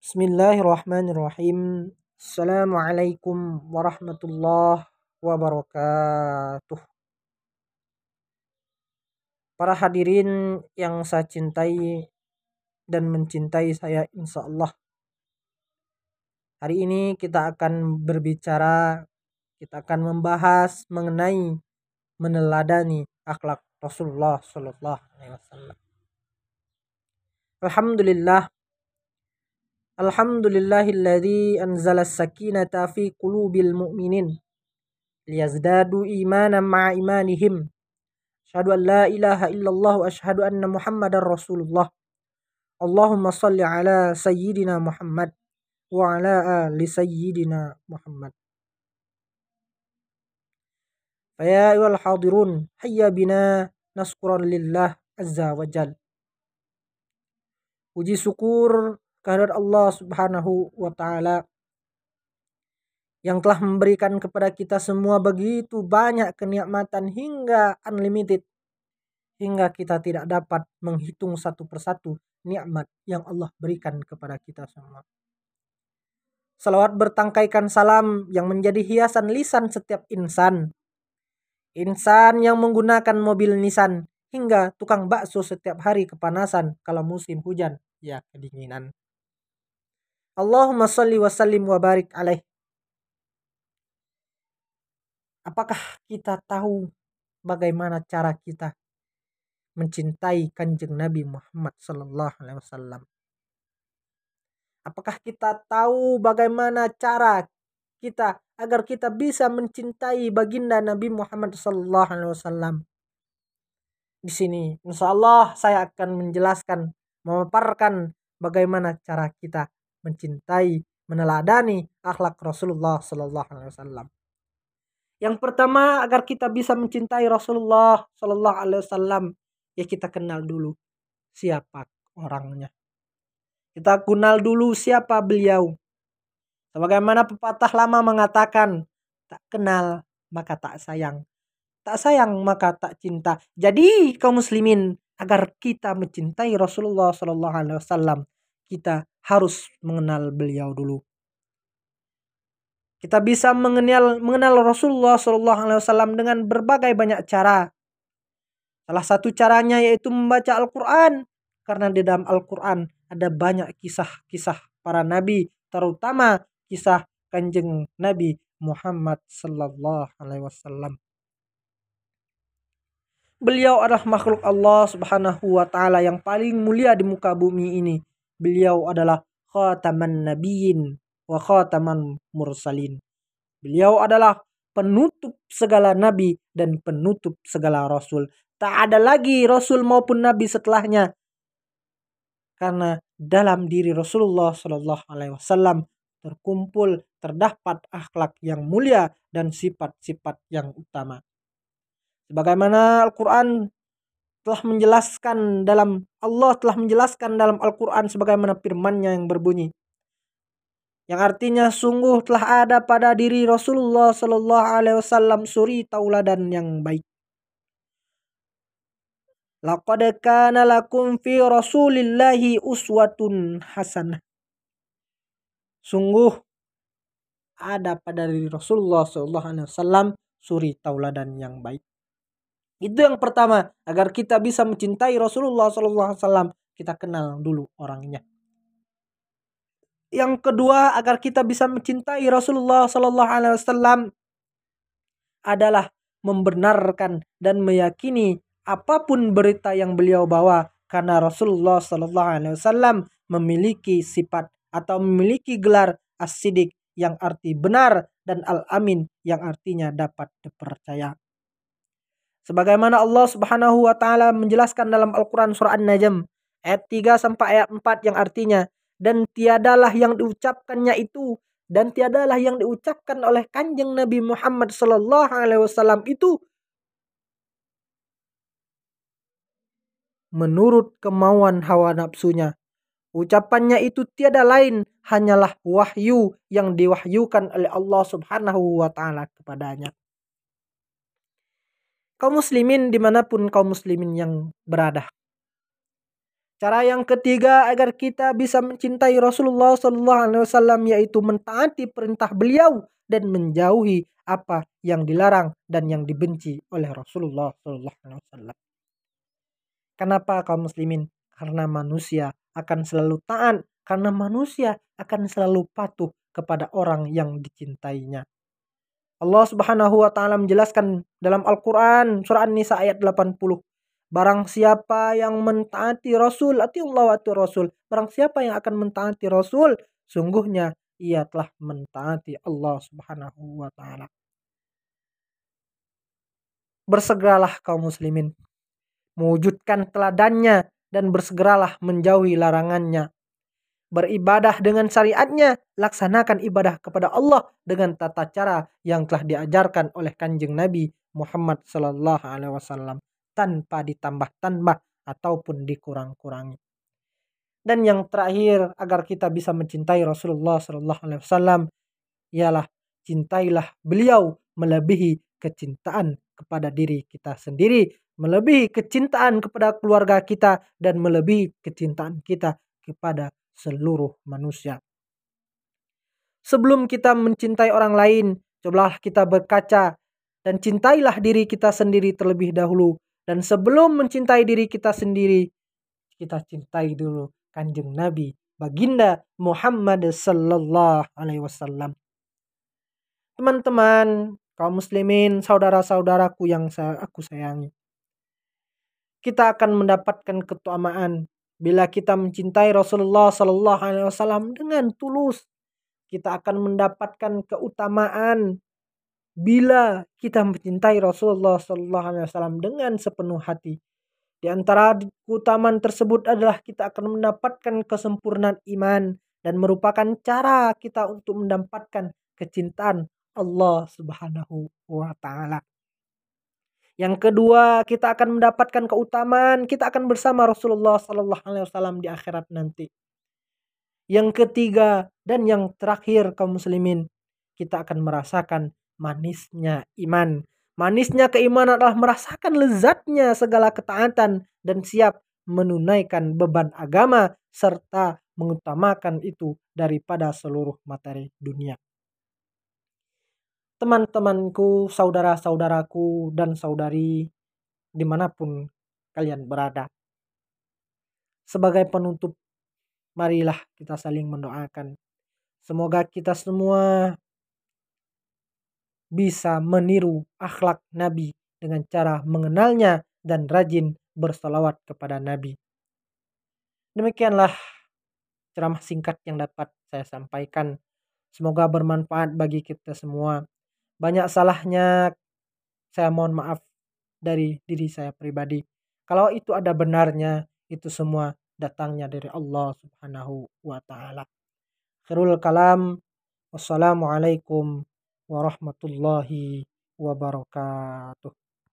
Bismillahirrahmanirrahim. Assalamualaikum warahmatullahi wabarakatuh. Para hadirin yang saya cintai dan mencintai saya insya Allah. Hari ini kita akan berbicara, kita akan membahas mengenai meneladani akhlak Rasulullah Sallallahu Alaihi Wasallam. Alhamdulillah Alhamdulillahilladzi anzala sakinata fi qulubil mu'minin liyazdadu imanan ma'a imanihim. Asyhadu an la ilaha illallah wa asyhadu anna Muhammadar Rasulullah. Allahumma salli ala sayyidina Muhammad wa ala ali sayyidina Muhammad. Faya ayyuhal hadirun hayya bina naskuran lillah azza wa jal. Puji syukur kehadirat Allah Subhanahu wa taala yang telah memberikan kepada kita semua begitu banyak kenikmatan hingga unlimited hingga kita tidak dapat menghitung satu persatu nikmat yang Allah berikan kepada kita semua. Salawat bertangkaikan salam yang menjadi hiasan lisan setiap insan. Insan yang menggunakan mobil Nissan hingga tukang bakso setiap hari kepanasan kalau musim hujan, ya kedinginan. Allahumma salli wa sallim wa barik alaih. Apakah kita tahu bagaimana cara kita mencintai kanjeng Nabi Muhammad Sallallahu Alaihi Wasallam? Apakah kita tahu bagaimana cara kita agar kita bisa mencintai baginda Nabi Muhammad Sallallahu Alaihi Wasallam? Di sini, insya Allah saya akan menjelaskan, memaparkan bagaimana cara kita mencintai, meneladani akhlak Rasulullah Sallallahu Alaihi Wasallam. Yang pertama agar kita bisa mencintai Rasulullah Sallallahu Alaihi Wasallam ya kita kenal dulu siapa orangnya. Kita kenal dulu siapa beliau. Sebagaimana pepatah lama mengatakan tak kenal maka tak sayang. Tak sayang maka tak cinta. Jadi kaum muslimin agar kita mencintai Rasulullah Sallallahu Alaihi Wasallam kita harus mengenal beliau dulu. Kita bisa mengenal mengenal Rasulullah Shallallahu Alaihi Wasallam dengan berbagai banyak cara. Salah satu caranya yaitu membaca Al-Quran. Karena di dalam Al-Quran ada banyak kisah-kisah para nabi. Terutama kisah kanjeng Nabi Muhammad Sallallahu Alaihi Wasallam. Beliau adalah makhluk Allah Subhanahu wa taala yang paling mulia di muka bumi ini. Beliau adalah khataman nabiyyin wa khataman mursalin. Beliau adalah penutup segala nabi dan penutup segala rasul. Tak ada lagi rasul maupun nabi setelahnya. Karena dalam diri Rasulullah Shallallahu Alaihi Wasallam terkumpul terdapat akhlak yang mulia dan sifat-sifat yang utama. Sebagaimana Al-Quran telah menjelaskan dalam Allah telah menjelaskan dalam Al-Quran sebagaimana firman-Nya yang berbunyi yang artinya sungguh telah ada pada diri Rasulullah Sallallahu Alaihi Wasallam suri tauladan yang baik. Laqad kana lakum fi Rasulillahi uswatun hasanah. Sungguh ada pada diri Rasulullah Sallallahu Alaihi Wasallam suri tauladan yang baik. Itu yang pertama, agar kita bisa mencintai Rasulullah SAW, kita kenal dulu orangnya. Yang kedua, agar kita bisa mencintai Rasulullah SAW adalah membenarkan dan meyakini apa pun berita yang beliau bawa karena Rasulullah SAW memiliki sifat atau memiliki gelar as-sidik yang arti benar dan al-amin yang artinya dapat dipercaya. Sebagaimana Allah Subhanahu wa taala menjelaskan dalam Al-Qur'an surah An-Najm ayat 3 sampai ayat 4 yang artinya dan tiadalah yang diucapkannya itu dan tiadalah yang diucapkan oleh kanjeng Nabi Muhammad sallallahu alaihi wasallam itu menurut kemauan hawa nafsunya. Ucapannya itu tiada lain hanyalah wahyu yang diwahyukan oleh Allah Subhanahu wa taala kepadanya kaum muslimin di mana pun kaum muslimin yang berada. Cara yang ketiga agar kita bisa mencintai Rasulullah Sallallahu Alaihi Wasallam yaitu mentaati perintah beliau dan menjauhi apa yang dilarang dan yang dibenci oleh Rasulullah Sallallahu Alaihi Wasallam. Kenapa kaum muslimin? Karena manusia akan selalu taat, karena manusia akan selalu patuh kepada orang yang dicintainya. Allah Subhanahu wa taala menjelaskan dalam Al-Qur'an surah An-Nisa ayat 80. Barang siapa yang mentaati Rasul, ati Allah wa Rasul. Barang siapa yang akan mentaati Rasul, sungguhnya ia telah mentaati Allah Subhanahu wa taala. Bersegeralah kaum muslimin mewujudkan teladannya dan bersegeralah menjauhi larangannya. Beribadah dengan syariatnya, laksanakan ibadah kepada Allah dengan tata cara yang telah diajarkan oleh kanjeng Nabi Muhammad Sallallahu Alaihi Wasallam tanpa ditambah-tambah ataupun dikurang-kurangi. Dan yang terakhir agar kita bisa mencintai Rasulullah Sallallahu Alaihi Wasallam ialah cintailah beliau melebihi kecintaan kepada diri kita sendiri melebihi kecintaan kepada keluarga kita dan melebihi kecintaan kita kepada seluruh manusia. Sebelum kita mencintai orang lain, cobalah kita berkaca dan cintailah diri kita sendiri terlebih dahulu. Dan sebelum mencintai diri kita sendiri, kita cintai dulu kanjeng Nabi, baginda Muhammad Sallallahu Alaihi Wasallam. Teman-teman, kaum muslimin, saudara-saudaraku yang aku sayangi kita akan mendapatkan keutamaan bila kita mencintai Rasulullah Sallallahu Alaihi Wasallam dengan tulus. Kita akan mendapatkan keutamaan bila kita mencintai Rasulullah Sallallahu Alaihi Wasallam dengan sepenuh hati. Di antara keutamaan tersebut adalah kita akan mendapatkan kesempurnaan iman dan merupakan cara kita untuk mendapatkan kecintaan Allah Subhanahu wa taala. Yang kedua, kita akan mendapatkan keutamaan, kita akan bersama Rasulullah Sallallahu Alaihi Wasallam di akhirat nanti. Yang ketiga dan yang terakhir kaum muslimin, kita akan merasakan manisnya iman. Manisnya keimanan adalah merasakan lezatnya segala ketaatan dan siap menunaikan beban agama serta mengutamakan itu daripada seluruh materi dunia teman-temanku, saudara-saudaraku, dan saudari di mana pun kalian berada. Sebagai penutup, marilah kita saling mendoakan. Semoga kita semua bisa meniru akhlak Nabi dengan cara mengenalnya dan rajin bersalawat kepada Nabi. Demikianlah ceramah singkat yang dapat saya sampaikan. Semoga bermanfaat bagi kita semua banyak salahnya saya mohon maaf dari diri saya pribadi. Kalau itu ada benarnya, itu semua datangnya dari Allah Subhanahu wa taala. Khairul kalam. Wassalamualaikum warahmatullahi wabarakatuh.